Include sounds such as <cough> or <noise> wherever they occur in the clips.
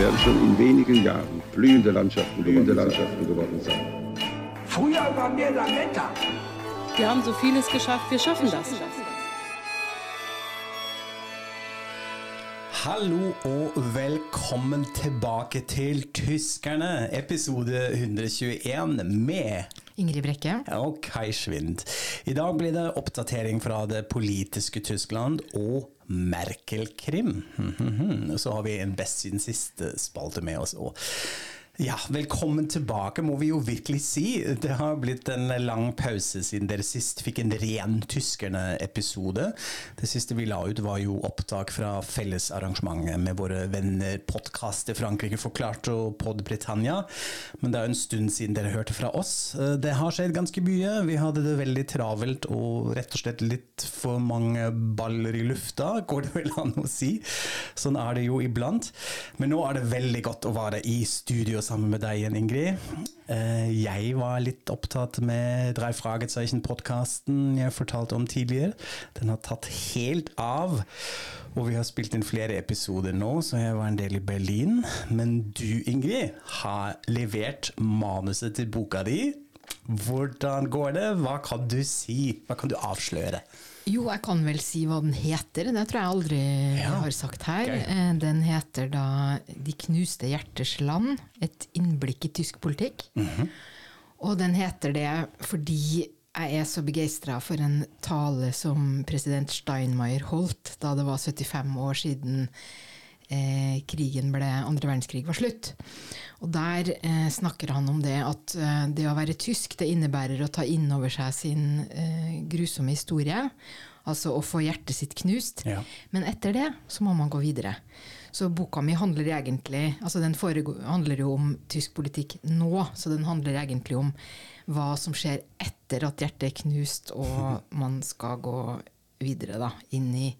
Werden schon in wenigen Jahren blühende Landschaften, blühende Landschaften geworden sein. Früher waren wir Lametta. Wir haben so vieles geschafft, wir schaffen das. Hallo og velkommen tilbake til Tyskerne, episode 121 med Ingrid Brekke. og Kai Schwind. I dag blir det oppdatering fra det politiske Tyskland og Merkel-krim. <laughs> Så har vi en best siden siste spalte med oss. Og ja, velkommen tilbake, må vi jo virkelig si. Det har blitt en lang pause siden dere sist fikk en ren Tyskerne-episode. Det siste vi la ut var jo opptak fra fellesarrangementet med våre venner Podkast Frankrike forklart og Pod Britannia. Men det er jo en stund siden dere hørte fra oss. Det har skjedd ganske mye. Vi hadde det veldig travelt og rett og slett litt for mange baller i lufta, går det vel an å si. Sånn er det jo iblant. Men nå er det veldig godt å være i studio sammen med deg igjen, Ingrid. Eh, Jeg var litt opptatt med Drei Fragezeichen-podkasten jeg fortalte om tidligere. Den har tatt helt av. Og vi har spilt inn flere episoder nå, så jeg var en del i Berlin. Men du, Ingrid, har levert manuset til boka di. Hvordan går det? Hva kan du si? Hva kan du avsløre? Jo, jeg kan vel si hva den heter. Det tror jeg aldri Ja. har sagt her. Gøy. Eh, Den heter da 'De knuste hjerters land et innblikk i tysk politikk'. Mhm. Og den heter det fordi jeg er så begeistra for en tale som president Steinmeier holdt da det var 75 år siden eh, krigen ble, andre verdenskrig var slutt. Og der eh, snakker han om det at eh, det å være tysk det innebærer å ta inn over seg sin eh, grusomme historie. Altså å få hjertet sitt knust. Ja. Men etter det så må man gå videre. Så boka mi handler egentlig altså den handler jo om tysk politikk nå, så den handler egentlig om hva som skjer etter at hjertet er knust og <laughs> man skal gå videre da, inn i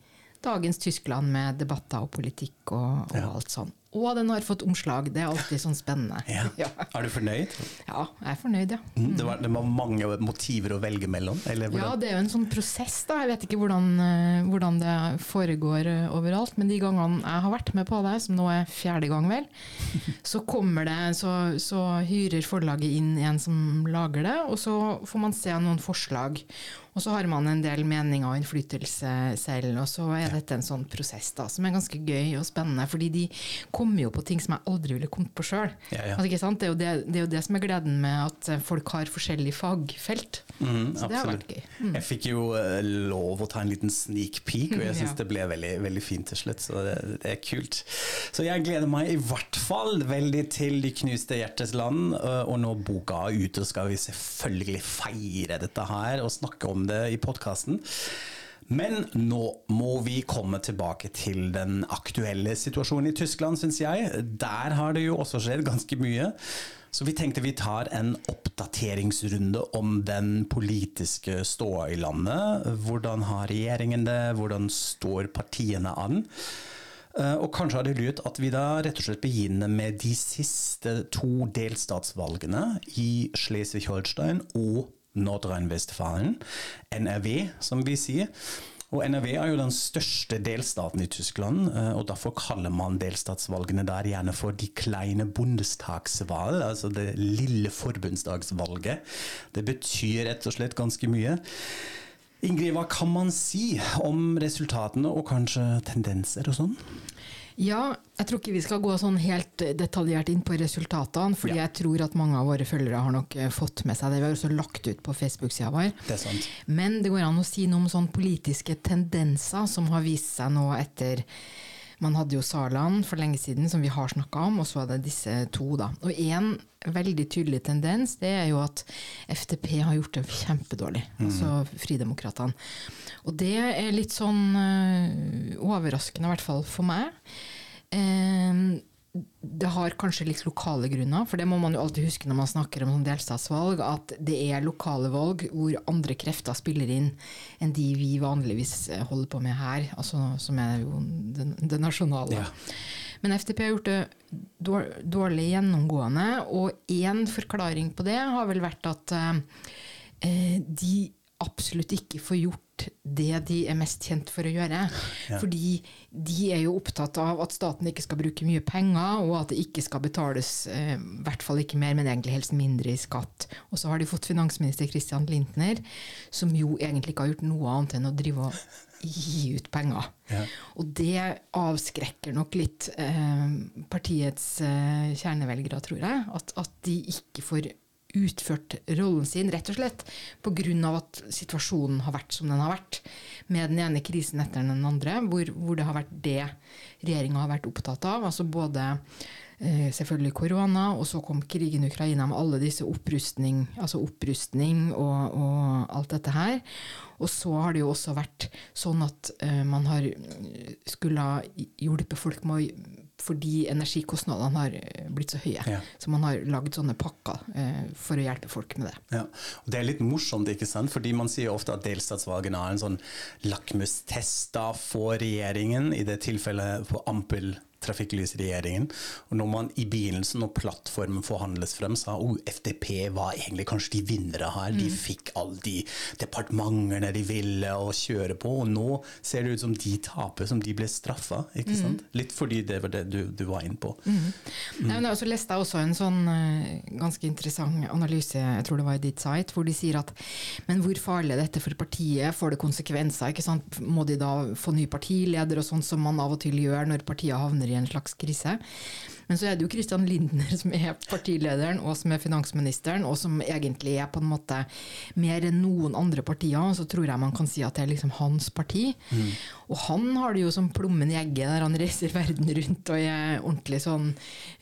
dagens Tyskland med debatter og politikk og, og Ja. alt sånn. Og den har fått omslag. Det er alltid sånn spennende. <laughs> Ja. Ja. Er du fornøyd? Ja, jeg er fornøyd, ja. Mm, Det, var, det var mange motiver å velge mellom? Eller Ja, det er jo en sånn prosess, da. Jeg vet ikke hvordan, eh, hvordan det foregår eh, overalt. Men de gangene jeg har vært med på det, som nå er fjerde gang vel, <laughs> så kommer det, så, så hyrer forlaget inn en som lager det, og så får man se noen forslag. Og så har man en del meninger og innflytelse selv, og så er dette en sånn prosess da, som er ganske gøy og spennende, fordi de kommer jo på ting som jeg aldri ville kommet på sjøl. Ja, ja. Altså, det, er det, det er jo det som er gleden med at folk har forskjellig fagfelt. Mm, så det har absolutt. vært gøy. Mm. Jeg fikk jo eh, lov å ta en liten sneak peek, og jeg syns <laughs> Ja. det ble veldig, veldig fint til slutt. Så det, det er kult. Så jeg gleder meg i hvert fall veldig til De knuste hjertes land. eh, Og nå boka er ute, skal vi selvfølgelig feire dette her og snakke om det i podkasten. Men nå må vi komme tilbake til den aktuelle situasjonen i Tyskland, syns jeg. Der har det jo også skjedd ganske mye. Så vi tenkte vi tar en oppdateringsrunde om den politiske ståa i landet. Hvordan har regjeringen det, hvordan står partiene an? Eh, Og kanskje har det lurt at vi da rett og slett begynner med de siste to delstatsvalgene i Schleswig-Holstein og Nordrhein-Westfalen, NRW som vi sier. Og NRW er jo den største delstaten i Tyskland, eh, og derfor kaller man delstatsvalgene der gjerne for de kleine bondestagsvalg, altså det lille forbundsdagsvalget. Det betyr rett og slett ganske mye. Ingrid, hva kan man si om resultatene og kanskje tendenser og sånn? Ja, jeg tror ikke vi skal gå sånn helt detaljert inn på resultatene, fordi Ja. jeg tror at mange av våre følgere har nok eh, fått med seg det. Vi har også lagt ut på Facebook-sida vår. Det er sant. Men det går an å si noe om sånne politiske tendenser som har vist seg nå etter Man hadde jo Saland for lenge siden, som vi har snakka om, og så var det disse to, da. Og én veldig tydelig tendens, det er jo at FTP har gjort det kjempedårlig. Altså Fridemokratene. Og det er litt sånn øh, overraskende, i hvert fall for meg. Eh, det har kanskje litt lokale grunner, for det må man jo alltid huske når man snakker om sånn delstatsvalg, at det er lokale valg hvor andre krefter spiller inn enn de vi vanligvis eh, holder på med her, altså, som er jo det, det nasjonale. Ja. Men FTP har gjort det dårlig gjennomgående, og én forklaring på det har vel vært at eh, de absolutt ikke får gjort det de er mest kjent for å gjøre. Fordi de er jo opptatt av at staten ikke skal bruke mye penger, og at det ikke skal betales eh, i hvert fall ikke mer, men egentlig helst mindre i skatt. Og så har de fått finansminister Christian Lintner, som jo egentlig ikke har gjort noe annet enn å drive og gi ut penger. Ja. Og det avskrekker nok litt eh, partiets eh, kjernevelgere, tror jeg. At, at de ikke får utført rollen sin, rett og slett pga. at situasjonen har vært som den har vært. Med den ene krisen etter den andre, hvor, hvor det har vært det regjeringa har vært opptatt av. Altså både eh, selvfølgelig korona, og så kom krigen i Ukraina med alle disse opprustning, altså opprustning og, og alt dette her. Og så har det jo også vært sånn at eh, man har eh, skulle ha hjulpet folk med å fordi energikostnadene har eh, blitt så høye. Ja. Så man har lagd sånne pakker eh, for å hjelpe folk med det. Ja, og Det er litt morsomt, ikke sant? fordi man sier ofte at delstatsvalgene er en sånn lakmustest da for regjeringen, i det tilfellet på Ampel trafikklysregjeringen. Og når man i begynnelsen, når plattformen forhandles frem, sa oh, FDP var egentlig kanskje de vinnere her. De fikk alle de departementene de ville å kjøre på. Og nå ser det ut som de taper, som de ble straffa. ikke sant? Litt fordi det var det du, du var inne på. Nei, men Så leste jeg også en sånn eh, ganske interessant analyse, jeg tror det var i ditt site, hvor de sier at men hvor farlig er dette for partiet, får det konsekvenser? ikke sant? Må de da få ny partileder og sånn som man av og til gjør når partiet havner i en slags krise? Men så er det jo Christian Lindner som er partilederen og som er finansministeren, og som egentlig er på en måte mer enn noen andre partier. Så tror jeg man kan si at det er liksom hans parti. Og han har det jo som plommen i egget der han reiser verden rundt og er ordentlig sånn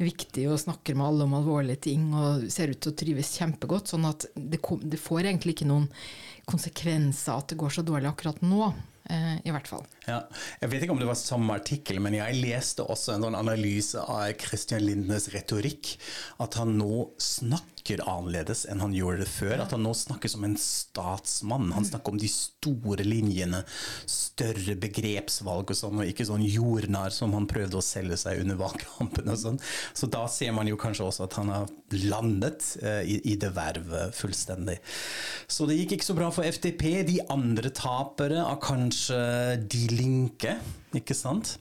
viktig og snakker med alle om alvorlige ting og ser ut til å trives kjempegodt. Sånn at det, kom, det får egentlig ikke noen konsekvenser at det går så dårlig akkurat nå. Eh, I hvert fall. Ja. Jeg vet ikke om det var samme artikkel, men jeg leste også en sånn analyse av Christian Lindnes retorikk. At han nå snakker annerledes enn han gjorde det før. At han nå snakker som en statsmann. Han snakker om de store linjene, større begrepsvalg og sånn, og ikke sånn jordnær som han prøvde å selge seg under valgkampen og sånn. Så da ser man jo kanskje også at han har landet eh, i, i det vervet fullstendig. Så det gikk ikke så bra for FDP. De andre tapere av kanskje De Linke, ikke sant?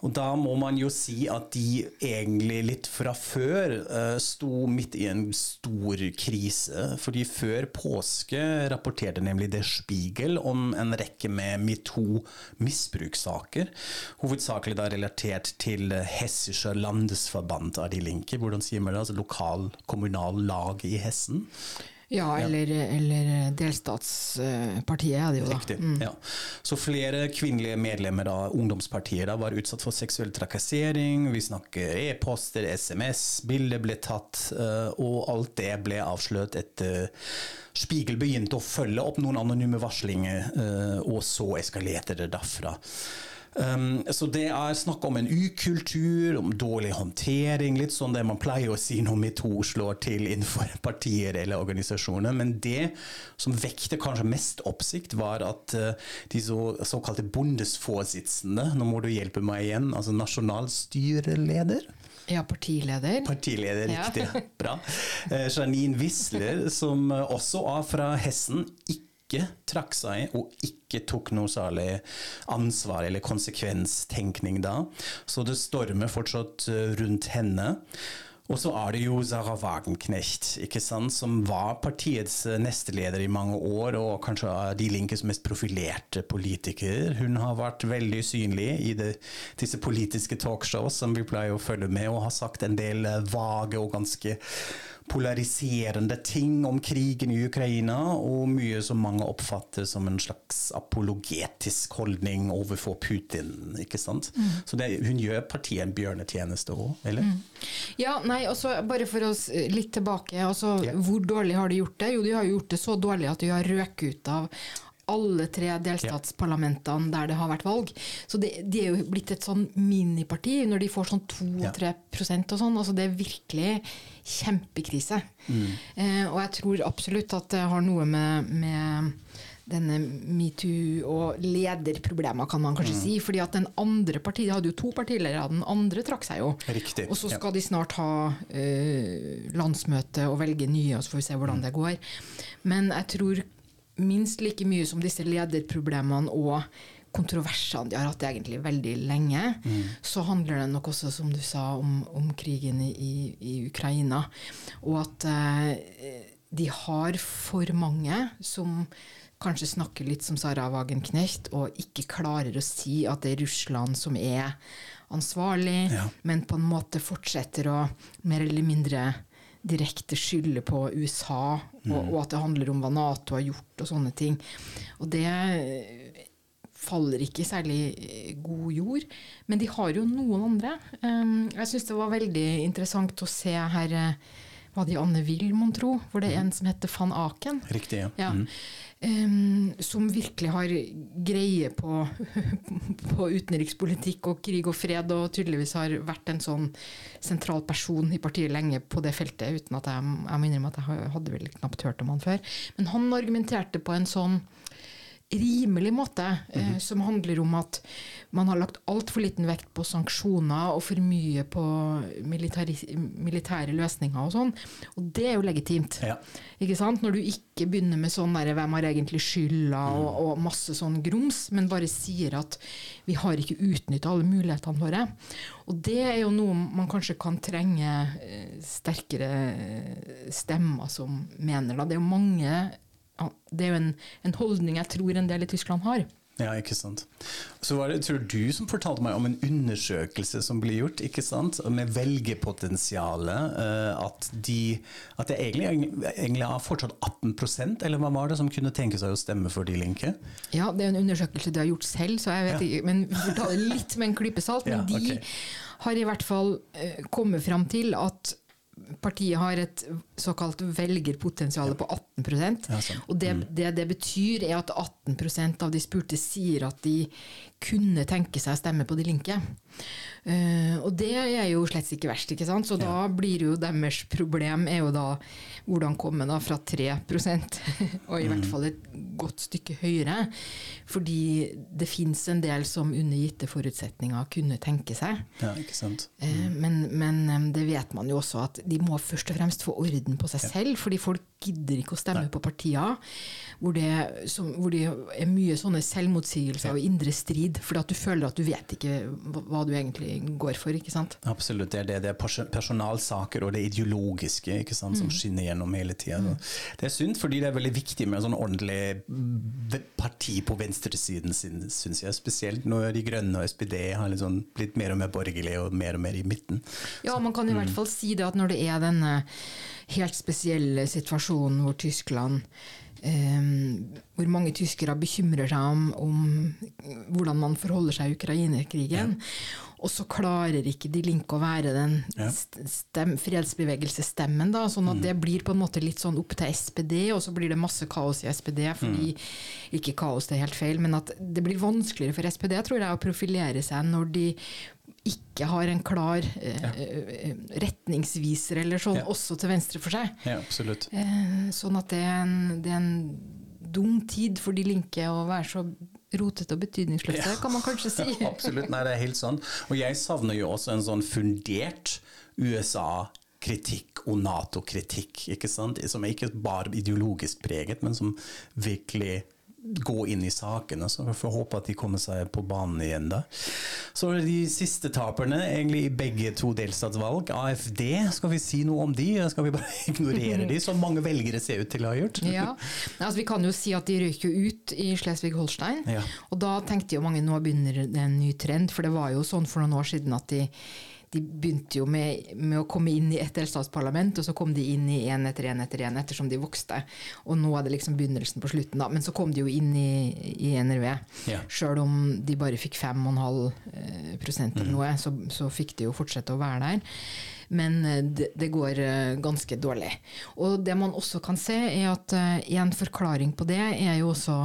Og da må man jo si at de egentlig litt fra før eh, sto midt i en stor krise. Fordi før påske rapporterte nemlig Der Spiegel om en rekke med metoo-misbrukssaker. Hovedsakelig da relatert til Hessischer Landesverband av De Linke. Hvordan sier man det? Altså lokal kommunal lag i Hessen? Ja, eller, eller delstatspartiet er det jo, da. Riktig. Ja. Så flere kvinnelige medlemmer av ungdomspartiet da, var utsatt for seksuell trakassering. Vi snakker e-poster, SMS, bilder ble tatt, eh, og alt det ble avslørt etter Spiegel begynte å følge opp noen anonyme varslinger, eh, og så eskalerte det derfra. Um, så det er snakk om en ukultur, om dårlig håndtering, litt sånn det man pleier å si når metoo slår til innenfor <laughs> partier eller organisasjoner. Men det som vekte kanskje mest oppsikt, var at uh, de så, såkalte bondesvorsitzende, nå må du hjelpe meg igjen, altså nasjonalstyreleder? Ja, partileder. Partileder, Ja. riktig. Bra. Uh, Janine Wisler, som også er fra Hessen, ikke trakk seg og ikke tok noe særlig ansvar eller konsekvenstenkning da. Så det stormer fortsatt eh, rundt henne. Og så er det jo Zahra Wagenknecht, ikke sant, som var partiets eh, nesteleder i mange år, og kanskje De Linkes mest profilerte politiker. Hun har vært veldig synlig i det, disse politiske talkshows som vi pleier å følge med, og har sagt en del eh, vage og ganske polariserende ting om krigen i Ukraina, og mye som mange oppfatter som en slags apologetisk holdning overfor Putin. ikke sant? Så det, hun gjør partiet en bjørnetjeneste òg, eller? Ja, nei, også bare for oss litt tilbake. Altså, Ja. Hvor dårlig har de gjort det? Jo, de har gjort det så dårlig at de har røket ut av alle tre delstatsparlamentene der det har vært valg. Så det, de er jo blitt et sånn miniparti når de får sånn 2-3% og sånn. Altså det er virkelig kjempekrise. Eh, og jeg tror absolutt at det har noe med, med denne metoo og lederproblemer, kan man kanskje si. fordi at den andre partiet, De hadde jo to partiledere, den andre trakk seg jo. Riktig, Og så ja. skal de snart ha ø, landsmøte og velge nye, og så får vi se hvordan det går. Men jeg tror minst like mye som disse lederproblemene og kontroversene de har hatt egentlig veldig lenge, så handler det nok også, som du sa, om, om krigen i, i, i Ukraina. Og at eh, de har for mange som kanskje snakker litt som Sara Wagenknecht, og ikke klarer å si at det er Russland som er ansvarlig, Ja. men på en måte fortsetter å mer eller mindre direkte skylde på USA, og, og at det handler om hva Nato har gjort og sånne ting. Og det eh, faller ikke i særlig eh, god jord. Men de har jo noen andre. Um, jeg syns det var veldig interessant å se her eh, hva de andre vil, mon tro. For det er en som heter van Aken. Riktig, ja. Ja. Um, som virkelig har greie på, <laughs> på utenrikspolitikk og krig og fred, og tydeligvis har vært en sånn sentral person i partiet lenge på det feltet, uten at jeg, jeg må innrømme at jeg hadde vel knapt hørt om han før. Men han argumenterte på en sånn rimelig måte, eh, som handler om at man har lagt altfor liten vekt på sanksjoner og for mye på militære løsninger og sånn. Og det er jo legitimt. Ja. Ikke sant? Når du ikke begynner med sånn der, 'hvem har egentlig skylda' og, og masse sånn grums, men bare sier at vi har ikke utnytta alle mulighetene våre. Og det er jo noe man kanskje kan trenge eh, sterkere eh, stemmer som mener. Da. Det er jo mange Det er jo en, en holdning jeg tror en del i Tyskland har. Ja, ikke sant. Så var det, tror du som fortalte meg om en undersøkelse som ble gjort, ikke sant, med velgerpotensialet, eh, at, de, at det egentlig, egentlig er fortsatt 18% eller hva var det, som kunne tenke seg å stemme for De Linke? Ja, det er en undersøkelse de har gjort selv, så jeg vet Ja. ikke, men vi får ta det litt med en klype salt. Men <laughs> Ja, de har i hvert fall eh, kommet fram til at partiet har et såkalt velgerpotensial på 18 Ja. Og det, det det betyr, er at 18% av de spurte sier at de kunne tenke seg å stemme på De Linke. Eh, og det er jo slett ikke verst, ikke sant? Så da blir jo deres problem er jo da hvordan komme da fra 3% <laughs> og i hvert fall et godt stykke høyere. Fordi det fins en del som under gitte forutsetninger kunne tenke seg. Ja, ikke sant. Eh, Men, men eh, det vet man jo også at de må først og fremst få orden på seg selv, fordi folk gidder ikke å stemme på partier hvor det, som, hvor det er mye sånne selvmotsigelser og indre strid, fordi at du føler at du vet ikke hva, du egentlig går for, ikke sant? Absolutt. Det er, det, det er personalsaker og det ideologiske ikke sant, som skinner gjennom hele tida. Det er synd, fordi det er veldig viktig med en sånn ordentlig parti på venstresiden, syns jeg. Spesielt når De Grønne og SPD har sånn, blitt mer og mer borgerlige og mer og mer i midten. Ja, man kan i hvert fall si det at når det er denne helt spesielle situasjonen hvor Tyskland Um, hvor mange tyskere bekymrer seg om, om hvordan man forholder seg i Ukraina-krigen. Og så klarer ikke de Linke å være den Ja. stem, fredsbevegelsesstemmen. Da, sånn at det blir på en måte litt sånn opp til SPD, og så blir det masse kaos i SPD. Fordi Ikke kaos, det er helt feil, men at det blir vanskeligere for SPD tror jeg, å profilere seg når de ikke har en klar eh, eh, retningsviser eller sånn, Ja. også til venstre for seg. Ja, absolutt. Eh, sånn at det er, en, det er en dum tid for de linke å være så rotete og betydningsløse, Ja. kan man kanskje si. <laughs> Absolutt, nei det er helt sånn. Og jeg savner jo også en sånn fundert USA-kritikk og Nato-kritikk, ikke sant? Som er ikke bare ideologisk preget, men som virkelig går inn i sakene. Så vi får håpe at de kommer seg på banen igjen da. Så de siste taperne, egentlig i begge to delstatsvalg. AFD, skal vi si noe om de? Skal vi bare <laughs> ignorere de, som mange velgere ser ut til å ha gjort? Ja, altså Vi kan jo si at de røyk jo ut i Slesvig-Holstein. Ja. Og da tenkte jo mange nå begynner det en ny trend, for det var jo sånn for noen år siden at de, de begynte jo med, med å komme inn i ett delstatsparlament, og så kom de inn i én etter én etter én ettersom de vokste. Og nå er det liksom begynnelsen på slutten, da. Men så kom de jo inn i, i NRV. Ja. Sjøl om de bare fikk 5,5 prosent eller noe, så, så fikk de jo fortsette å være der. Men eh, det, det går eh, ganske dårlig. Og det man også kan se, er at eh, en forklaring på det er jo også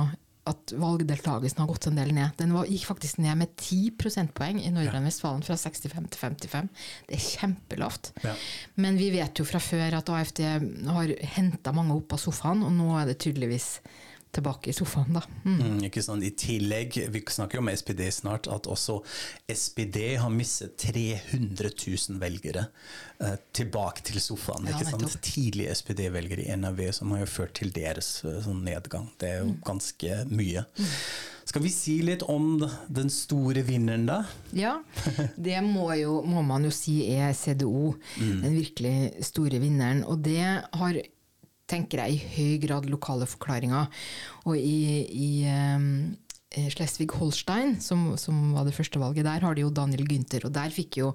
at valgdeltakelsen har gått en del ned. Den var, gikk faktisk ned med 10 prosentpoeng i Nordrhein-Vestfalen, fra 65 til 55. Det er kjempelavt. Ja. Men vi vet jo fra før at AFD har henta mange opp av sofaen, og nå er det tydeligvis tilbake i sofaen, da. Mm. Mm, ikke sant? I tillegg, vi snakker jo om SPD snart, at også SPD har mistet 300 000 velgere eh, tilbake til sofaen. Ja, ikke sant? Tidlige SPD-velgere i NRV som har jo ført til deres eh, sånn nedgang. Det er jo Mm. ganske mye. Skal vi si litt om den store vinneren, da? Ja, <laughs> det må, jo, må man jo si er CDO, den virkelig store vinneren. Og det har, tenker jeg, i høy grad lokale forklaringer. Og i, i eh, Slesvig-Holstein, som, som var det første valget, der har de jo Daniel Günther, og der fikk jo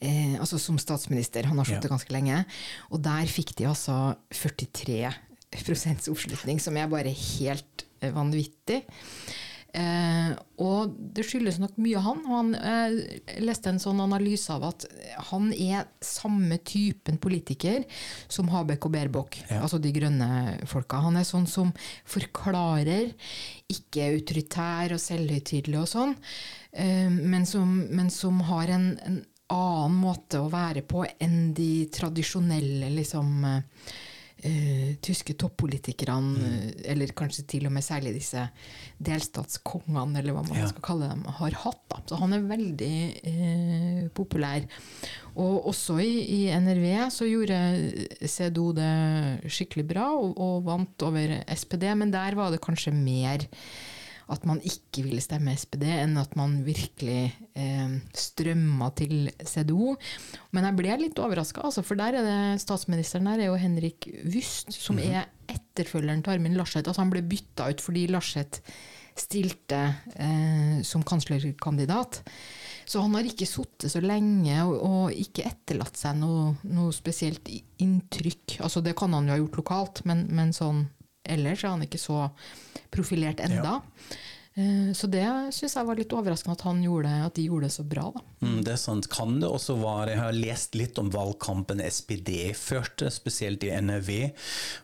eh, Altså som statsminister, han har sittet Ja. ganske lenge, og der fikk de altså 43% oppslutning, som er bare helt eh, vanvittig. Eh, og det skyldes nok mye han. og han Jeg leste en sånn analyse av at han er samme typen politiker som Habek og Berbok, Ja. altså de grønne folka. Han er sånn som forklarer, ikke autoritær og selvhøytidelig og sånn, eh, men, som, men som har en, en annen måte å være på enn de tradisjonelle liksom eh, tyske toppolitikerne, eh, eller kanskje til og med særlig disse delstatskongene, eller hva man Ja. skal kalle dem, har hatt. Da. Så han er veldig eh, populær. Og også i, i NRV så gjorde CDO det skikkelig bra, og, og vant over SPD, men der var det kanskje mer at man ikke ville stemme SPD, enn at man virkelig eh, strømma til CDO. Men jeg ble litt overraska, altså, for der er det statsministeren der er jo Henrik Wust, som er etterfølgeren til Armin Laschet. Altså, han ble bytta ut fordi Laschet stilte eh, som kanslerkandidat. Så han har ikke sittet så lenge og, og ikke etterlatt seg noe, noe spesielt inntrykk. Altså, det kan han jo ha gjort lokalt, men, men sånn ellers er han ikke så profilert enda. Ja. Så det syns jeg var litt overraskende at, han gjorde, at de gjorde det så bra. Mm, det er sant. Kan det også være Jeg har lest litt om valgkampen SPD førte, spesielt i NRV,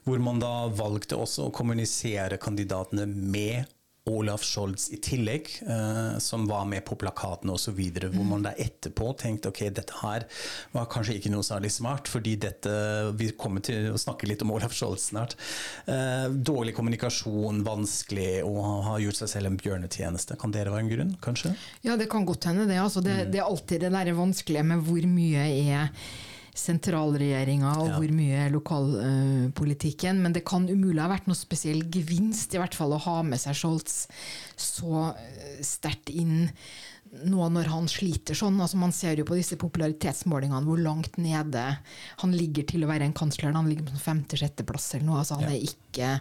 hvor man da valgte også å kommunisere kandidatene med Olaf Scholz i tillegg, eh, som var med på plakatene osv., hvor man da etterpå tenkte ok, dette her var kanskje ikke noe særlig smart, fordi dette Vi kommer til å snakke litt om Olaf Scholz snart. Eh, dårlig kommunikasjon, vanskelig, og har gjort seg selv en bjørnetjeneste. Kan dere være en grunn, kanskje? Ja, det kan godt hende det. Altså, det, det er alltid det der vanskelige med hvor mye er sentralregjeringa og Ja. hvor mye lokalpolitikken. men det kan umulig ha vært noe spesiell gevinst, i hvert fall å ha med seg Scholz så eh, sterkt inn nå når han sliter sånn. altså Man ser jo på disse popularitetsmålingene hvor langt nede han ligger til å være en kansler. Han ligger på femte-sjetteplass eller noe. altså han Ja. er ikke,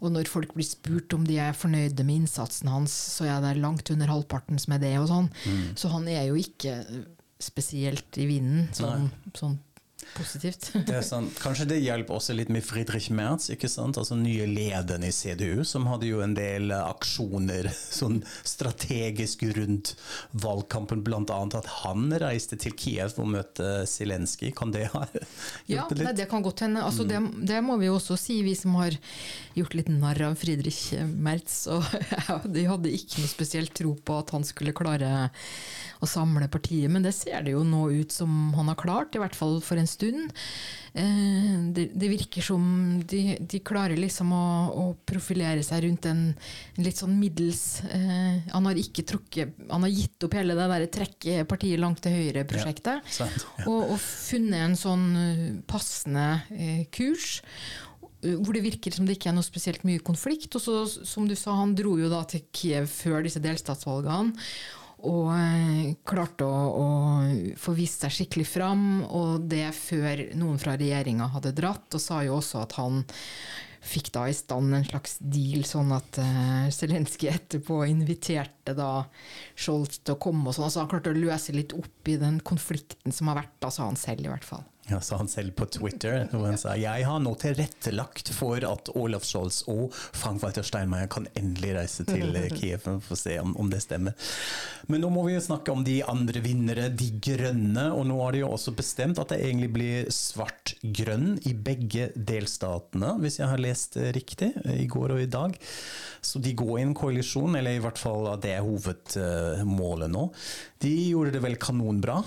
Og når folk blir spurt om de er fornøyde med innsatsen hans, så er det langt under halvparten som er det. og sånn. Mm. Så han er jo ikke spesielt i vinden, sånn, sånn positivt. <laughs> Det er sant. Kanskje det hjelper også litt med Friedrich Merz, ikke sant? altså nye lederen i CDU, som hadde jo en del eh, aksjoner <laughs> sånn strategisk rundt valgkampen, bl.a. at han reiste til Kiev og møtte Zelenskyj. Kan det ha Ja, <laughs> hjulpet ja, litt? det kan godt hende. Altså, det, det må vi jo også si, vi som har gjort litt narr av Friedrich Merz. Og de hadde ikke noe spesielt tro på at han skulle klare å samle partiet, men det ser det jo nå ut som han har klart, i hvert fall for en stund. Eh, Det, det virker som de, de klarer liksom å, å profilere seg rundt en, en litt sånn middels eh, Han har ikke trukket Han har gitt opp hele det der trekke partiet langt til høyre-prosjektet. Ja, ja. Og, og funnet en sånn eh, passende eh, kurs. eh, Hvor det virker som det ikke er noe spesielt mye konflikt. Og så, som du sa, han dro jo da til Kiev før disse delstatsvalgene. Og eh, klarte å, å få vist seg skikkelig fram, og det før noen fra regjeringa hadde dratt. Og sa jo også at han fikk da i stand en slags deal, sånn at uh, Zelenskyj etterpå inviterte da Scholz til å komme og sånn. Altså han klarte å løse litt opp i den konflikten som har vært, da sa han selv i hvert fall. Ja, sa han selv på Twitter. hvor han sa jeg har nå tilrettelagt for at Olaf Scholz og Frank-Walter Steinmeier kan endelig reise til Kiev. Vi får se om, om det stemmer. Men nå må vi jo snakke om de andre vinnere, de grønne. Og nå har de jo også bestemt at det egentlig blir svart-grønn i begge delstatene, hvis jeg har lest riktig, i går og i dag. Så de går i en koalisjon, eller i hvert fall det er hovedmålet nå. De gjorde det vel kanonbra?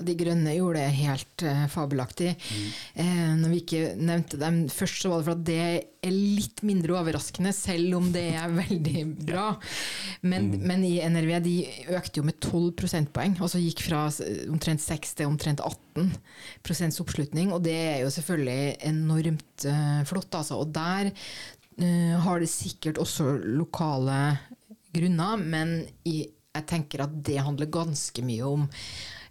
De grønne gjorde det helt uh, fabelaktig. Eh, når vi ikke nevnte dem først, så var det for at det er litt mindre overraskende, selv om det er veldig bra. Men, men i NRV de økte jo med 12 prosentpoeng, altså gikk fra omtrent 6 til omtrent 18 prosents oppslutning. Og det er jo selvfølgelig enormt uh, flott, altså. Og der uh, har det sikkert også lokale grunner, men i, jeg tenker at det handler ganske mye om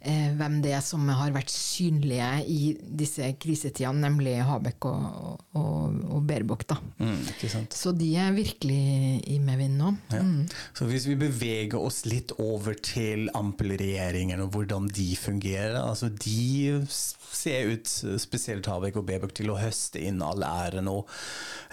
eh, hvem det er som har vært synlige i disse krisetidene, nemlig Habek og, og, og Berbuk. Da. Mm? Så de er virkelig i medvind nå. Ja. Så hvis vi beveger oss litt over til ampelregjeringen og hvordan de fungerer, altså de ser ut, spesielt Habek og Berbuk, til å høste inn all æren og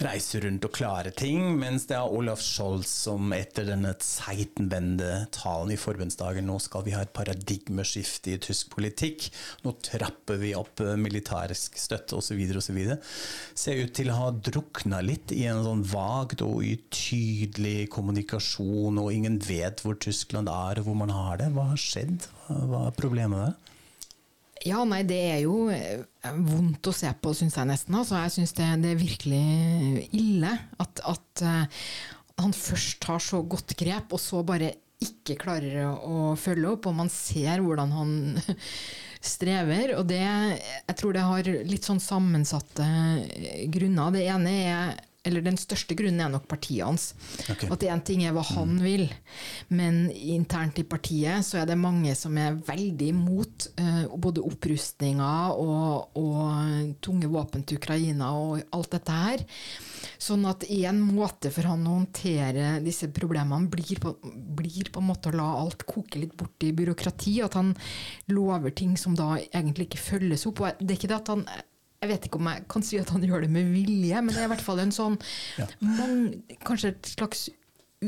reise rundt og klare ting, mens det er Olaf Scholz som etter denne seitenvende talen i forbundsdagen nå skal vi ha et paradigmeskifte i tysk politikk, nå trapper vi opp eh, militærisk støtte osv. osv. Ser ut til å ha drukna litt i en sånn vagt og utydelig kommunikasjon, og ingen vet hvor Tyskland er og hvor man har det. Hva har skjedd? Hva er problemet der? Ja, nei, det er jo eh, vondt å se på, syns jeg nesten. Altså, jeg syns det, det er virkelig ille at, at eh, han først tar så godt grep, og så bare ikke klarer å, følge opp. Og man ser hvordan han <laughs> strever. Og det, jeg tror det har litt sånn sammensatte grunner. Det ene er eller den største grunnen er nok partiet hans. Okay. At én ting er hva han vil, men internt i partiet så er det mange som er veldig imot uh, både opprustninga og, og tunge våpen til Ukraina og alt dette her. Sånn at en måte for han å håndtere disse problemene blir på, blir på en måte å la alt koke litt bort i byråkrati. At han lover ting som da egentlig ikke følges opp. Og det er ikke det at han jeg vet ikke om jeg kan si at han gjør det med vilje, men det er i hvert fall en sånn mang, Kanskje et slags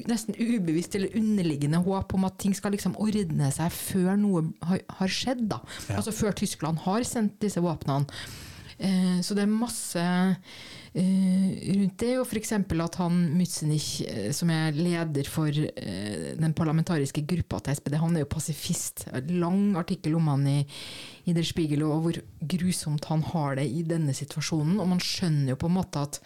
nesten ubevisst eller underliggende håp om at ting skal liksom ordne seg før noe har, har skjedd. da. Ja. Altså før Tyskland har sendt disse våpnene. Eh, så det er masse eh, rundt det, og f.eks. at han Mützenich, eh, som er leder for eh, den parlamentariske gruppa til SPD, han er jo pasifist. Lang artikkel om han i, i Der Spiegel, og hvor grusomt han har det i denne situasjonen. Og man skjønner jo på en måte at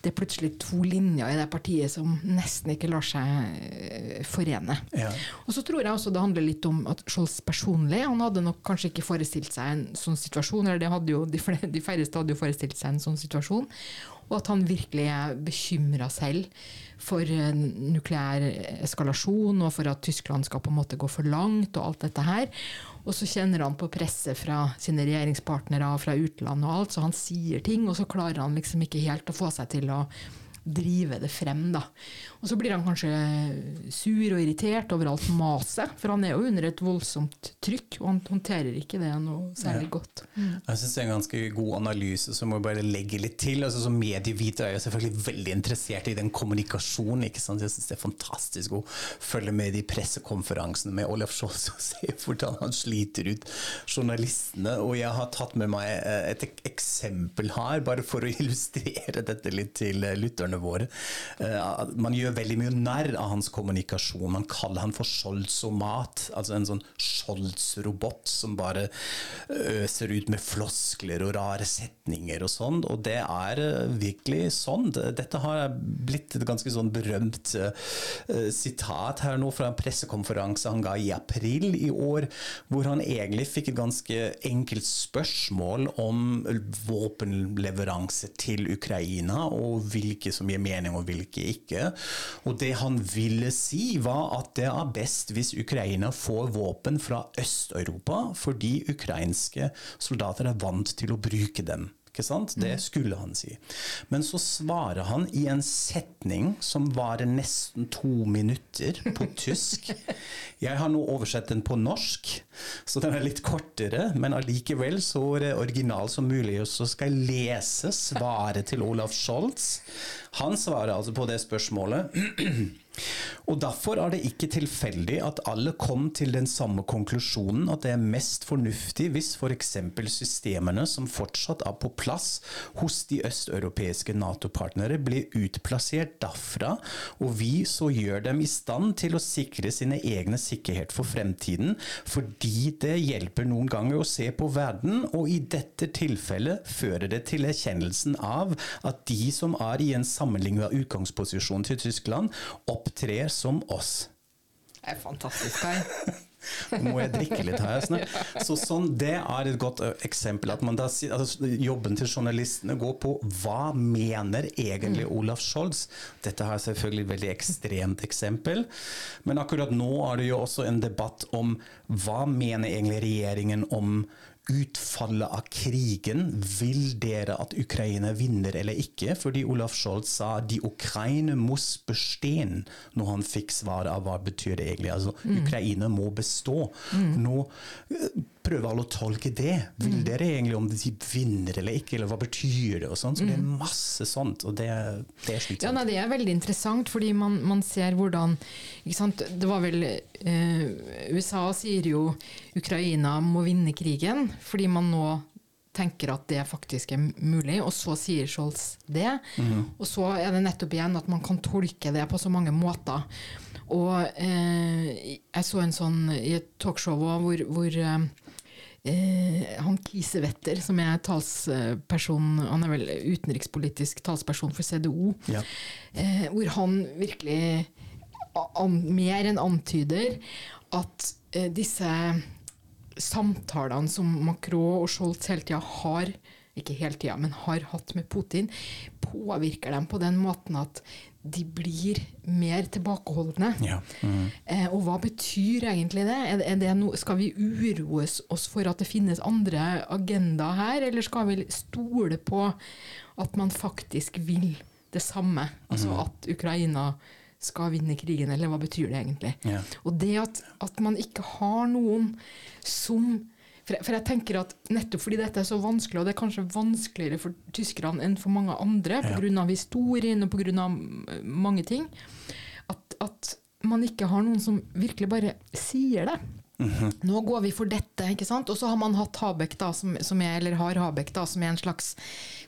det er plutselig to linjer i det partiet som nesten ikke lar seg eh, forene. Ja. Og så tror jeg også det handler litt om at Scholz personlig, han hadde nok kanskje ikke forestilt seg en sånn situasjon, eller det hadde jo, de, de færreste hadde jo forestilt seg en sånn situasjon, og at han virkelig er bekymra selv for eh, nukleær eskalasjon, og for at Tyskland skal på en måte gå for langt, og alt dette her. Og så kjenner han på presset fra sine regjeringspartnere og fra utlandet og alt, så han sier ting, og så klarer han liksom ikke helt å få seg til å drive det frem, da. Og så blir han kanskje sur og irritert over alt maset, for han er jo under et voldsomt trykk, og han håndterer ikke det noe særlig godt. Jeg syns det er en ganske god analyse, så må bare legge litt til. Altså, som medieviter er jeg selvfølgelig veldig interessert i den kommunikasjonen. ikke sant? Jeg syns det er fantastisk å følge med i pressekonferansene med Olaf Scholz og se hvordan han sliter ut journalistene. Og jeg har tatt med meg eh, et eksempel her, bare for å <laughs> illustrere dette litt til eh, lytterne våre. Eh, Man gjør veldig mye narr av hans kommunikasjon. Man kaller han for Scholzomat, altså en sånn Scholz-robot som bare øser ut med floskler og rare setninger og sånn. Og det er eh, virkelig sånn. Dette har blitt et ganske sånn berømt eh, sitat her nå fra en pressekonferanse han ga i april i år, hvor han egentlig fikk et ganske enkelt spørsmål om våpenleveranse til Ukraina, og hvilke som gir mening og hvilke ikke. Og det han ville si, var at det er best hvis Ukraina får våpen fra Øst-Europa, fordi ukrainske soldater er vant til å bruke dem Ikke sant? Det skulle han si. Men så svarer han i en setning som varer nesten to minutter på <laughs> tysk. Jeg har nå oversett den på norsk, så den er litt kortere, men allikevel så original som mulig. Og så skal jeg lese svaret til Olaf Scholz. Han svarer altså på det spørsmålet. <clears throat> Og Derfor er det ikke tilfeldig at alle kom til den samme konklusjonen, at det er mest fornuftig hvis f.eks. For systemene som fortsatt er på plass hos de østeuropeiske Nato-partnere, blir utplassert derfra, og vi så gjør dem i stand til å sikre sine egne sikkerhet for fremtiden, fordi det hjelper noen ganger å se på verden, og i dette tilfellet fører det til erkjennelsen av at de som er i en sammenlignet utgangsposisjon til Tyskland, opptrer som oss. Det er fantastisk, Kai. <laughs> Må jeg drikke litt her. Snart. <laughs> Så sånn, Det er et godt eksempel. at man da, altså, Jobben til journalistene går på hva mener egentlig Olaf Scholz? Dette er selvfølgelig et veldig ekstremt eksempel. Men akkurat nå er det jo også en debatt om hva mener egentlig regjeringen om utfallet av krigen. Vil dere at Ukraina vinner eller ikke? Fordi Olaf Scholz sa de Ukraina muss bestehen, når han fikk svaret av hva betyr det egentlig. Altså Ukraina må bestå. Nå eh, prøver alle å tolke det. Vil dere egentlig om de vinner eller ikke, eller hva betyr det? og sånn. Så det er masse sånt, og det, det er Ja, nei, Det er veldig interessant, fordi man, man ser hvordan ikke sant? Det var vel eh, USA sier jo Ukraina må vinne krigen, fordi man nå tenker at det faktisk er mulig, og så sier Scholz det. Og så er det nettopp igjen at man kan tolke det på så mange måter. Og eh, jeg så en sånn i et talkshow hvor, hvor eh, Eh, han Kiesewetter, som er talsperson Han er vel utenrikspolitisk talsperson for CDO. Ja. Eh, hvor han virkelig an, mer enn antyder at eh, disse samtalene som Macron og Scholz hele tida har ikke hele tida, men har hatt med Putin, påvirker dem på den måten at de blir mer tilbakeholdne. Ja. Mm. Eh, og hva betyr egentlig det? Er, er det no, skal vi uroe oss for at det finnes andre agendaer her, eller skal vi stole på at man faktisk vil det samme? Altså at Ukraina skal vinne krigen, eller hva betyr det egentlig? Ja. Og det at, at man ikke har noen som for jeg, tenker at nettopp fordi dette er så vanskelig, og det er kanskje vanskeligere for tyskerne enn for mange andre Ja. pga. av historien og pga. mange ting, at, at man ikke har noen som virkelig bare sier det. Nå går vi for dette, ikke sant? Og så har man hatt Habeck, da, som, som er, eller har Habeck, da, som er en slags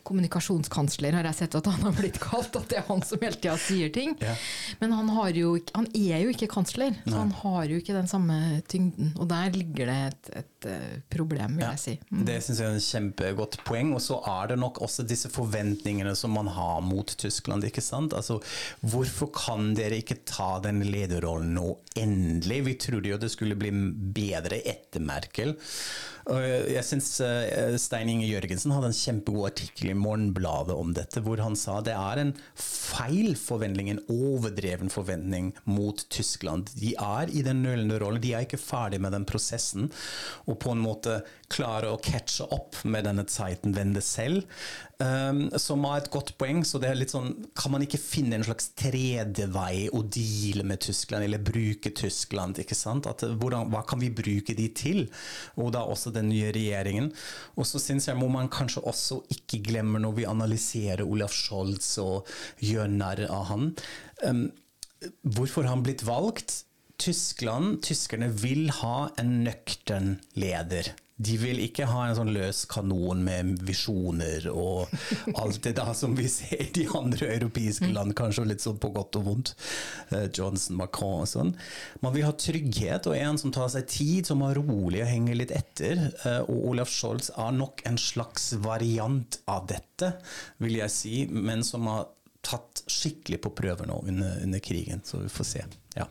kommunikasjonskansler, har jeg sett at han har blitt kalt. At det er han som hele tida sier ting. Ja. Men han, har jo, han er jo ikke kansler, så han har jo ikke den samme tyngden. Og der ligger det et, et eh, problem, vil Ja, jeg si. Mm. Det syns jeg er en kjempegodt poeng. Og så er det nok også disse forventningene som man har mot Tyskland. ikke sant? Altså, Hvorfor kan dere ikke ta den lederrollen nå endelig? Vi trodde jo det skulle bli bedre etter Merkel. Jeg syns Stein Inge Jørgensen hadde en kjempegod artikkel i Morgenbladet om dette, hvor han sa det er en feil forventning, en overdreven forventning mot Tyskland. De er i den nølende rollen, de er ikke ferdig med den prosessen. Og på en måte klare å catche opp med denne Zeitenwende selv, um, som har et godt poeng. Så det er litt sånn, kan man ikke finne en slags tredje vei å deale med Tyskland, eller bruke Tyskland? ikke sant? At, eh, hvordan, hva kan vi bruke de til? Og da også den nye regjeringen. Og så syns jeg må man kanskje også ikke glemme når vi analyserer Olaf Scholz og gjør narr av han. Um, hvorfor han blitt valgt? Tyskland, tyskerne vil ha en nøktern leder. De vil ikke ha en sånn løs kanon med visjoner og alt det da som vi ser i de andre europeiske land, kanskje litt sånn på godt og vondt. Eh, Johnson, Macron og sånn. Man vil ha trygghet og en som tar seg tid, som er rolig og henger litt etter. Eh, Og Olaf Scholz er nok en slags variant av dette, vil jeg si, men som har tatt skikkelig på prøver nå under, under krigen. Så vi får se. Ja.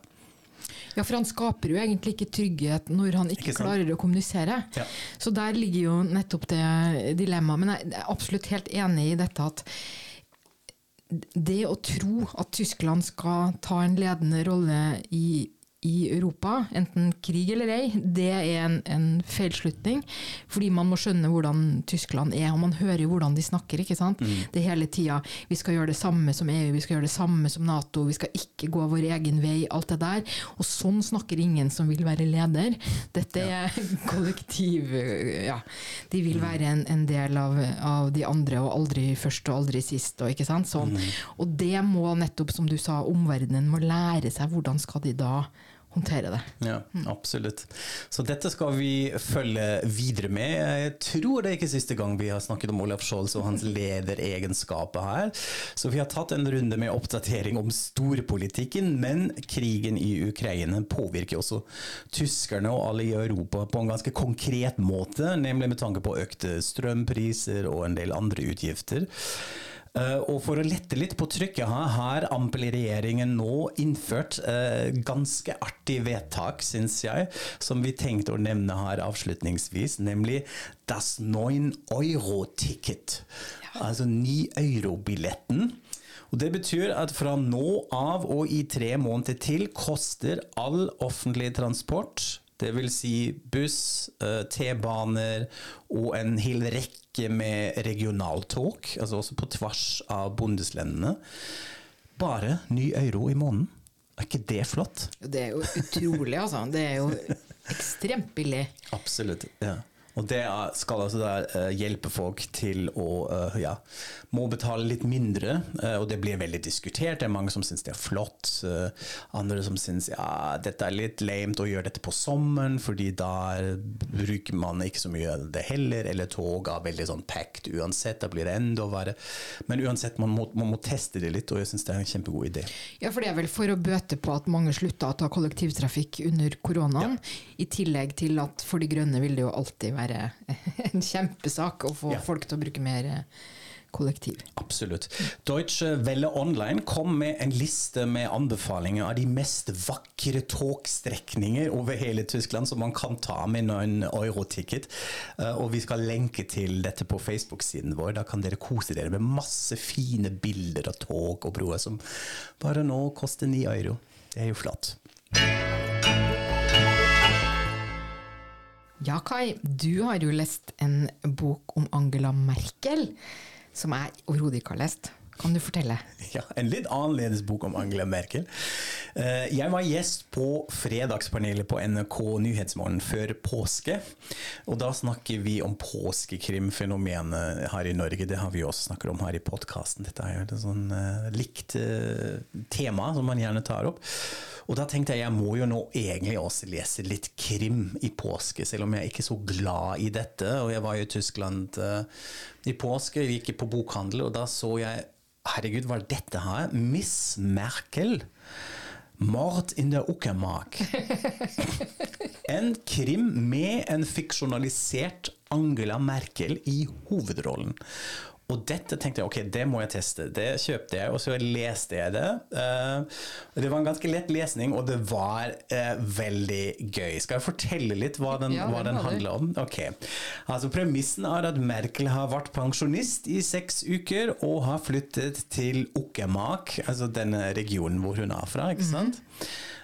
Ja, for han skaper jo egentlig ikke trygghet når han ikke, Ikke klarer å kommunisere. Ja. Så der ligger jo nettopp det dilemmaet. Men jeg er absolutt helt enig i dette at det å tro at Tyskland skal ta en ledende rolle i, i Europa, enten krig eller ei, det er en, en feilslutning. Fordi man må skjønne hvordan Tyskland er, og man hører hvordan de snakker. ikke sant? Det er hele tida vi skal gjøre det samme som EU, vi skal gjøre det samme som Nato, vi skal ikke gå vår egen vei, alt det der. Og sånn snakker ingen som vil være leder. Dette er <laughs> kollektiv Ja, de vil være en, en del av, av de andre, og aldri først og aldri sist. Og, ikke sant? Sånn. og det må nettopp, som du sa, omverdenen må lære seg hvordan skal de da håndtere det. Ja, absolutt. Så dette skal vi følge videre med. Jeg tror det er ikke siste gang vi har snakket om Olaf Scholz og hans lederegenskaper her. Så vi har tatt en runde med oppdatering om storpolitikken, men krigen i Ukraina påvirker også tyskerne og alle i Europa på en ganske konkret måte, nemlig med tanke på økte strømpriser og en del andre utgifter. Uh, og for å lette litt på trykket her, har Ampel-regjeringen nå innført uh, ganske artig vedtak, syns jeg, som vi tenkte å nevne her avslutningsvis, nemlig Das 9 Euro-ticket. Altså 9 euro-billetten. Og Det betyr at fra nå av og i tre måneder til koster all offentlig transport det vil si buss, eh, T-baner og en hel rekke med regionaltog, altså også på tvers av bondeslandene. Bare ny euro i måneden. Er ikke det flott? Det er jo utrolig, altså. Det er jo ekstremt billig. Absolutt. ja. Og det skal altså da eh, hjelpe folk til å eh, ja, må betale litt mindre, eh, og det blir veldig diskutert. Det er mange som syns det er flott, andre som syns ja, dette er litt lame å gjøre dette på sommeren, fordi da bruker man ikke så mye av det heller, eller tog er veldig sånn packed uansett, da blir det enda verre. Men uansett, man må, man må teste det litt, og jeg syns det er en kjempegod idé. Ja, for det er vel for å bøte på at mange slutta å ta kollektivtrafikk under koronaen. I tillegg til at for De grønne vil det jo alltid være <laughs> en kjempesak å få Ja. folk til å bruke mer eh, kollektiv. Absolutt. Deutsche Welle Online kom med en liste med anbefalinger av de mest vakre togstrekninger over hele Tyskland som man kan ta med en euroticket. Eh, Og vi skal lenke til dette på Facebook-siden vår. Da kan dere kose dere med masse fine bilder av tog og broer som bare nå koster ni euro. Det er jo flott. Ja, Kai, du har jo lest en bok om Angela Merkel, som jeg overhodet ikke har lest. Kan du fortelle? <laughs> Ja, en litt annerledes bok om Angela Merkel. Eh, Jeg var gjest på fredagspanelet på NRK Nyhetsmorgen før påske. Og da snakker vi om påskekrimfenomenet her i Norge. Det har vi også snakket om her i podkasten. Dette er jo et sånn eh, likt eh, tema som man gjerne tar opp. Og da tenkte jeg jeg må jo nå egentlig også lese litt krim i påske, selv om jeg er ikke så glad i dette. Og jeg var jo i Tyskland i påske, vi gikk på bokhandel, og da så jeg Herregud, hva er dette her? Miss Merkel. Mord in der Uckermark. <laughs> En krim med en fiksjonalisert Angela Merkel i hovedrollen. Og dette tenkte jeg ok, det må jeg teste. Det kjøpte jeg, og så leste jeg det. Eh, det var en ganske lett lesning, og det var eh, veldig gøy. Skal jeg fortelle litt hva den, Ja, hva den handler om? Ok. Altså, premissen er at Merkel har vært pensjonist i seks uker og har flyttet til Okkemak, altså denne regionen hvor hun er fra, ikke sant?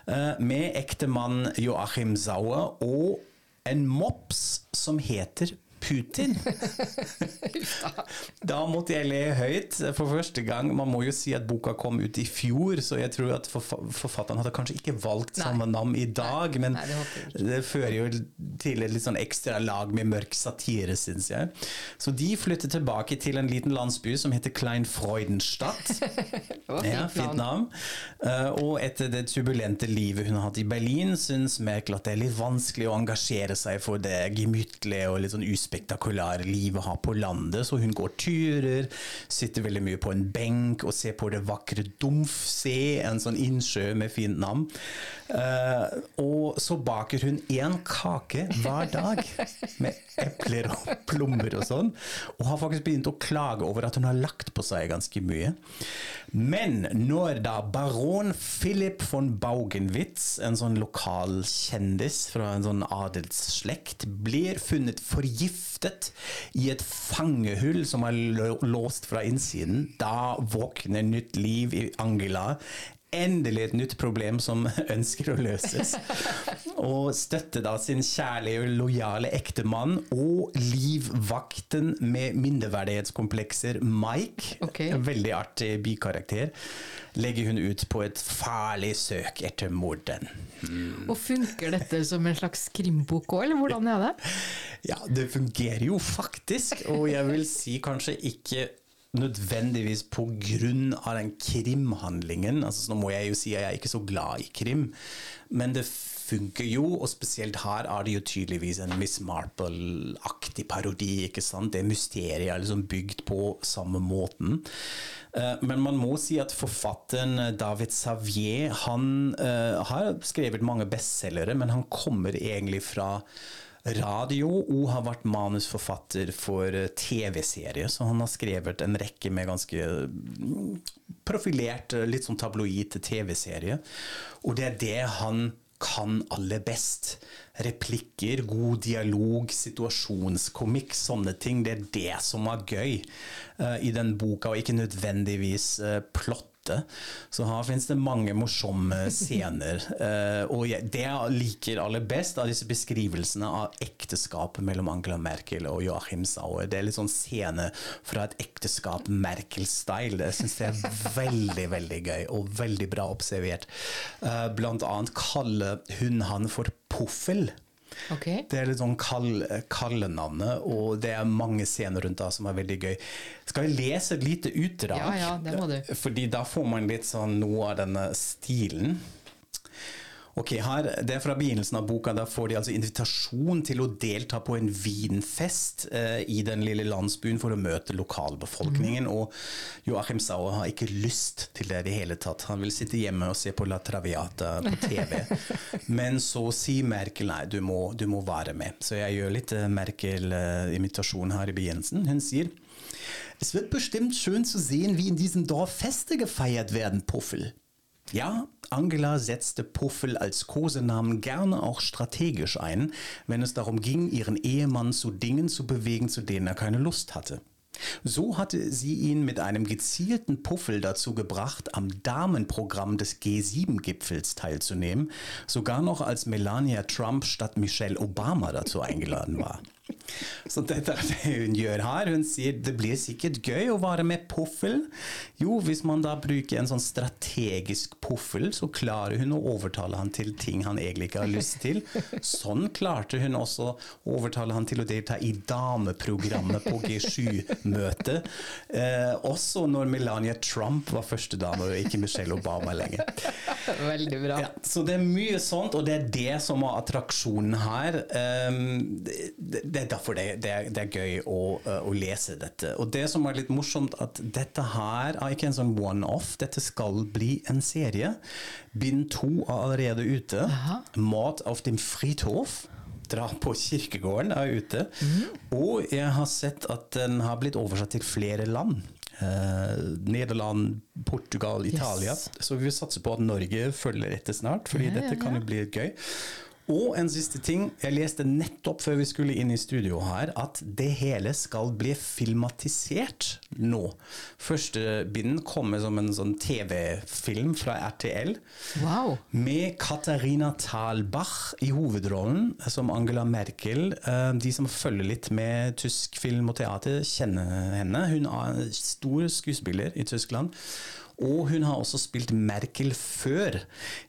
Eh, Med ektemann Joachim Sauer og en mops som heter Putin. <laughs> Da måtte jeg le høyt for første gang. Man må jo si at boka kom ut i fjor, så jeg tror at forfa- forfatteren hadde kanskje ikke valgt samme navn i dag, men Nei, det det fører jo til et litt sånn ekstra lag med mørk satire, syns jeg. Så de flyttet tilbake til en liten landsby som heter Klein Freudenstadt. <laughs> Ja, fint navn. Eh, og etter det turbulente livet hun har hatt i Berlin, syns Merkel at det er litt vanskelig å engasjere seg for det gemyttlige og litt sånn uspektakulære livet har på landet, så hun går turer, sitter veldig mye på en benk og ser på det vakre Dumfsee, en sånn innsjø med fint navn. Uh, og så baker hun én kake hver dag med epler og plommer og sånn, og har faktisk begynt å klage over at hun har lagt på seg ganske mye. Men når da baron Philip von Baugenwitz, en sånn lokal kjendis fra en sånn adelsslekt, blir funnet forgiftet i et fangehull som er låst fra innsiden, da våkner nytt liv i Angela. Endelig et nytt problem som <laughs> ønsker å løses. <laughs> Og støtter da sin kjærlige og lojale ektemann og livvakten med mindreverdighetskomplekser, Mike, Okay. en veldig artig bikarakter, legger hun ut på et farlig søk etter morderen. Og funker dette som en slags krimbok òg, eller hvordan er det? <laughs> Ja, det fungerer jo faktisk, og jeg vil si kanskje ikke nødvendigvis av den krimhandlingen. Altså, nå må jeg jo si at jeg er ikke så glad i krim, men det funker jo, og spesielt her er det jo tydeligvis en Miss Marple-aktig parodi, ikke sant? Det mysteriet er liksom bygd på samme måten. Eh, Men man må si at forfatteren eh, David Savier, han eh, har skrevet mange bestselgere, men han kommer egentlig fra radio og har vært manusforfatter for eh, TV-serier. Så han har skrevet en rekke med ganske mm, profilert, eh, litt sånn tabloid TV-serie. Og det er det han kan aller best. Replikker, god dialog, situasjonskomikk, sånne ting. Det er det som er gøy uh, i den boka, og ikke nødvendigvis uh, plott. Så her finnes det mange morsomme <laughs> scener. Eh, og det jeg liker aller best av disse beskrivelsene av ekteskapet mellom Angela Merkel og Joachim Sauer, det er litt sånn scene fra et ekteskap Merkel-style. Det syns jeg er veldig, veldig gøy, og veldig bra observert. Eh, blant annet kaller hun han for Puffel. Ok. Det er litt sånn kall, kallenavnet, og det er mange scener rundt det som er veldig gøy. Skal jeg lese et lite utdrag? Ja, ja, det må du. Fordi da får man litt sånn noe av denne stilen. Ok, her, Det er fra begynnelsen av boka. Da får de altså invitasjon til å delta på en vinfest eh, i den lille landsbyen for å møte lokalbefolkningen. Og Joachim Sauer har ikke lyst til det i det hele tatt. Han vil sitte hjemme og se på La Traviata på TV. <laughs> Men så sier Merkel nei, du må, du må være med. Så jeg gjør litt eh, Merkel-imitasjon her i begynnelsen. Hun sier Es wird bestimmt schön zu sehen, wie in diesem Dorf Feste gefeiert werden, Puffel. Ja, Angela setzte Puffel als Kosenamen gerne auch strategisch ein, wenn es darum ging, ihren Ehemann zu Dingen zu bewegen, zu denen er keine Lust hatte. So hatte sie ihn mit einem gezielten Puffel dazu gebracht, am Damenprogramm des G7-Gipfels teilzunehmen, sogar noch als Melania Trump statt Michelle Obama dazu eingeladen war. <laughs> Så dette er det hun gjør her. Hun sier det blir sikkert gøy å være med poffel. Jo, hvis man da bruker en sånn strategisk poffel, så klarer hun å overtale han til ting han egentlig ikke har lyst til. Sånn klarte hun også å overtale han til å delta i dameprogrammet på G7-møtet. Eh, også når Melania Trump var førstedame, og ikke Michelle Obama lenger. Veldig bra. Ja, så det er mye sånt, og det er det som er attraksjonen her. Um, det, det er derfor det, det, er, det er gøy å, uh, å, lese dette. Og det som er litt morsomt, at dette her er ikke en sånn one-off. Dette skal bli en serie. Bind to er allerede ute. Mat auf dem Friedhof. Dra på kirkegården er ute. Og jeg har sett at den har blitt oversatt til flere land. Eh, Nederland, Portugal, Italia. Så vi vil satse på at Norge følger etter snart, fordi Ja, ja, dette kan jo bli gøy. Og en siste ting. Jeg leste nettopp før vi skulle inn i studio her, at det hele skal bli filmatisert nå. Første bind kommer som en sånn TV-film fra RTL. Wow. Med Katarina Thalbach i hovedrollen som Angela Merkel. Eh, De som følger litt med tysk film og teater, kjenner henne. Hun er en stor skuespiller i Tyskland. Og hun har også spilt Merkel før,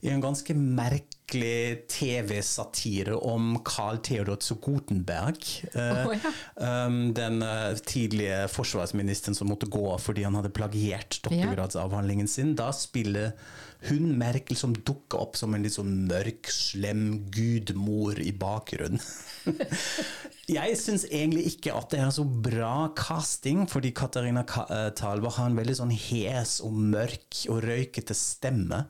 i en ganske merkelig TV-satire om Carl Theodor zu Gutenberg. Eh, Å, ja. um, den eh, tidlige forsvarsministeren som måtte gå av fordi han hadde plagiert doktorgradsavhandlingen sin. Da spiller hun Merkel som dukker opp som en litt sånn mørk, slem gudmor i bakgrunnen. <laughs> Jeg syns egentlig ikke at det er så bra casting, fordi Katarina Ka eh, har en veldig sånn hes og mørk og røykete stemme.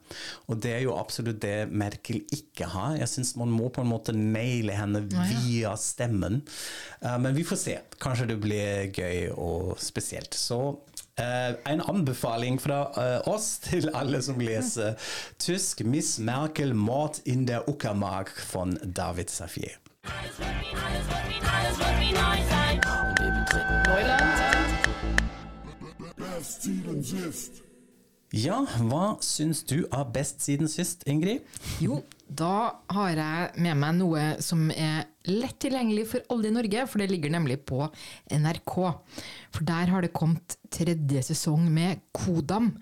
Og det er jo absolutt det Merkel ikke har. Jeg syns man må på en måte naile henne via stemmen. Eh, men vi får se. Kanskje det blir gøy og spesielt. Så eh, en anbefaling fra eh, oss <laughs> til alle som leser tysk. Miss Merkel, Mord in der Uckermark von David Safier. Ja, hva syns du er best siden sist, Ingrid? Jo, da har jeg med meg noe som er lett tilgjengelig for alle i Norge, for det ligger nemlig på NRK. For der har det kommet tredje sesong med Kodam.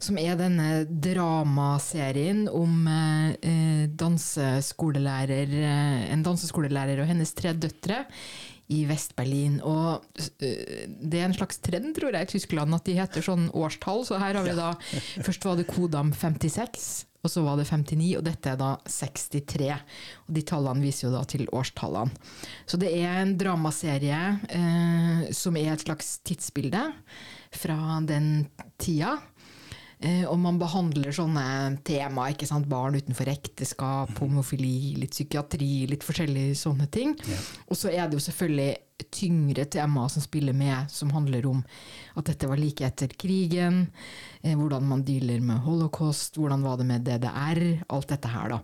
Som er denne dramaserien om eh, danseskolelærer, eh, en danseskolelærer og hennes tre døtre i Vest-Berlin. Og eh, det er en slags trend, tror jeg, i Tyskland at de heter sånn årstall. Så her har vi da Først var det Kodam 56, og så var det 59, og dette er da 63. Og de tallene viser jo da til årstallene. Så det er en dramaserie eh, som er et slags tidsbilde fra den tida. Eh, og man behandler sånne tema, ikke sant? barn utenfor ekteskap, homofili, litt psykiatri, litt forskjellige sånne ting. Og så er det jo selvfølgelig tyngre temaer som spiller med, som handler om at dette var like etter krigen, eh, hvordan man dealer med holocaust, hvordan var det med DDR, alt dette her, da.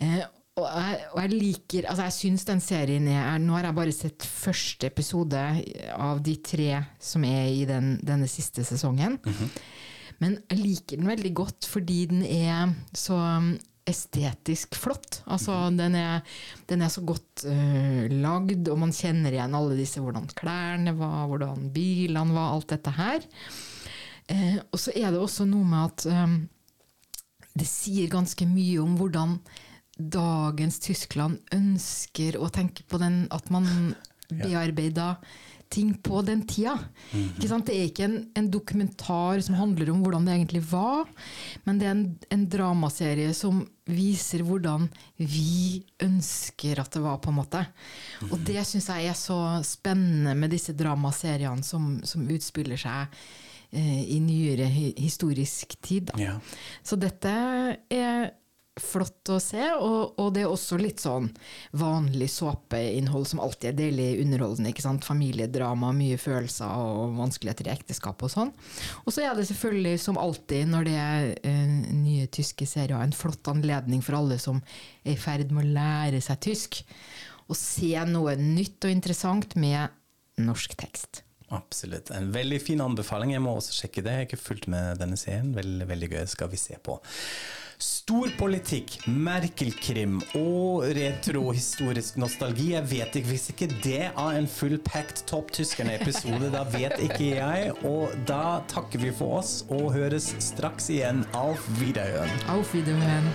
Eh, og jeg, og jeg liker Altså, jeg syns den serien er Nå har jeg bare sett første episode av de tre som er i den, denne siste sesongen. Men jeg liker den veldig godt fordi den er så estetisk flott. Altså, den er, den er så godt uh, lagd, og man kjenner igjen alle disse hvordan klærne var, hvordan bilene var, alt dette her. Uh, og så er det også noe med at um, det sier ganske mye om hvordan dagens Tyskland ønsker å tenke på den, at man bearbeider ting på den tida. Ikke sant? Det er ikke en, en dokumentar som handler om hvordan det egentlig var, men det er en, en dramaserie som viser hvordan vi ønsker at det var, på en måte. Og det syns jeg er så spennende med disse dramaseriene som, som utspiller seg eh, i nyere hi historisk tid. Ja. Så dette er flott å se, og, og det er også litt sånn vanlig såpeinnhold som alltid er deilig underholdende. ikke sant? Familiedrama, mye følelser og vanskeligheter i ekteskap og sånn. Og så er det selvfølgelig, som alltid når det er eh, nye tyske serier, en flott anledning for alle som er i ferd med å lære seg tysk, å se noe nytt og interessant med norsk tekst. Absolutt. En veldig fin anbefaling. Jeg må også sjekke det. Jeg har ikke fulgt med denne serien. Veldig, veldig gøy. Skal vi se på. Storpolitikk, Merkel-krim og retrohistorisk nostalgi. Jeg vet ikke Hvis ikke det er en full packed Topp tyskerne-episode, da vet ikke jeg. Og da takker vi for oss og høres straks igjen. Auf Wiederhören. Auf Wiederhören.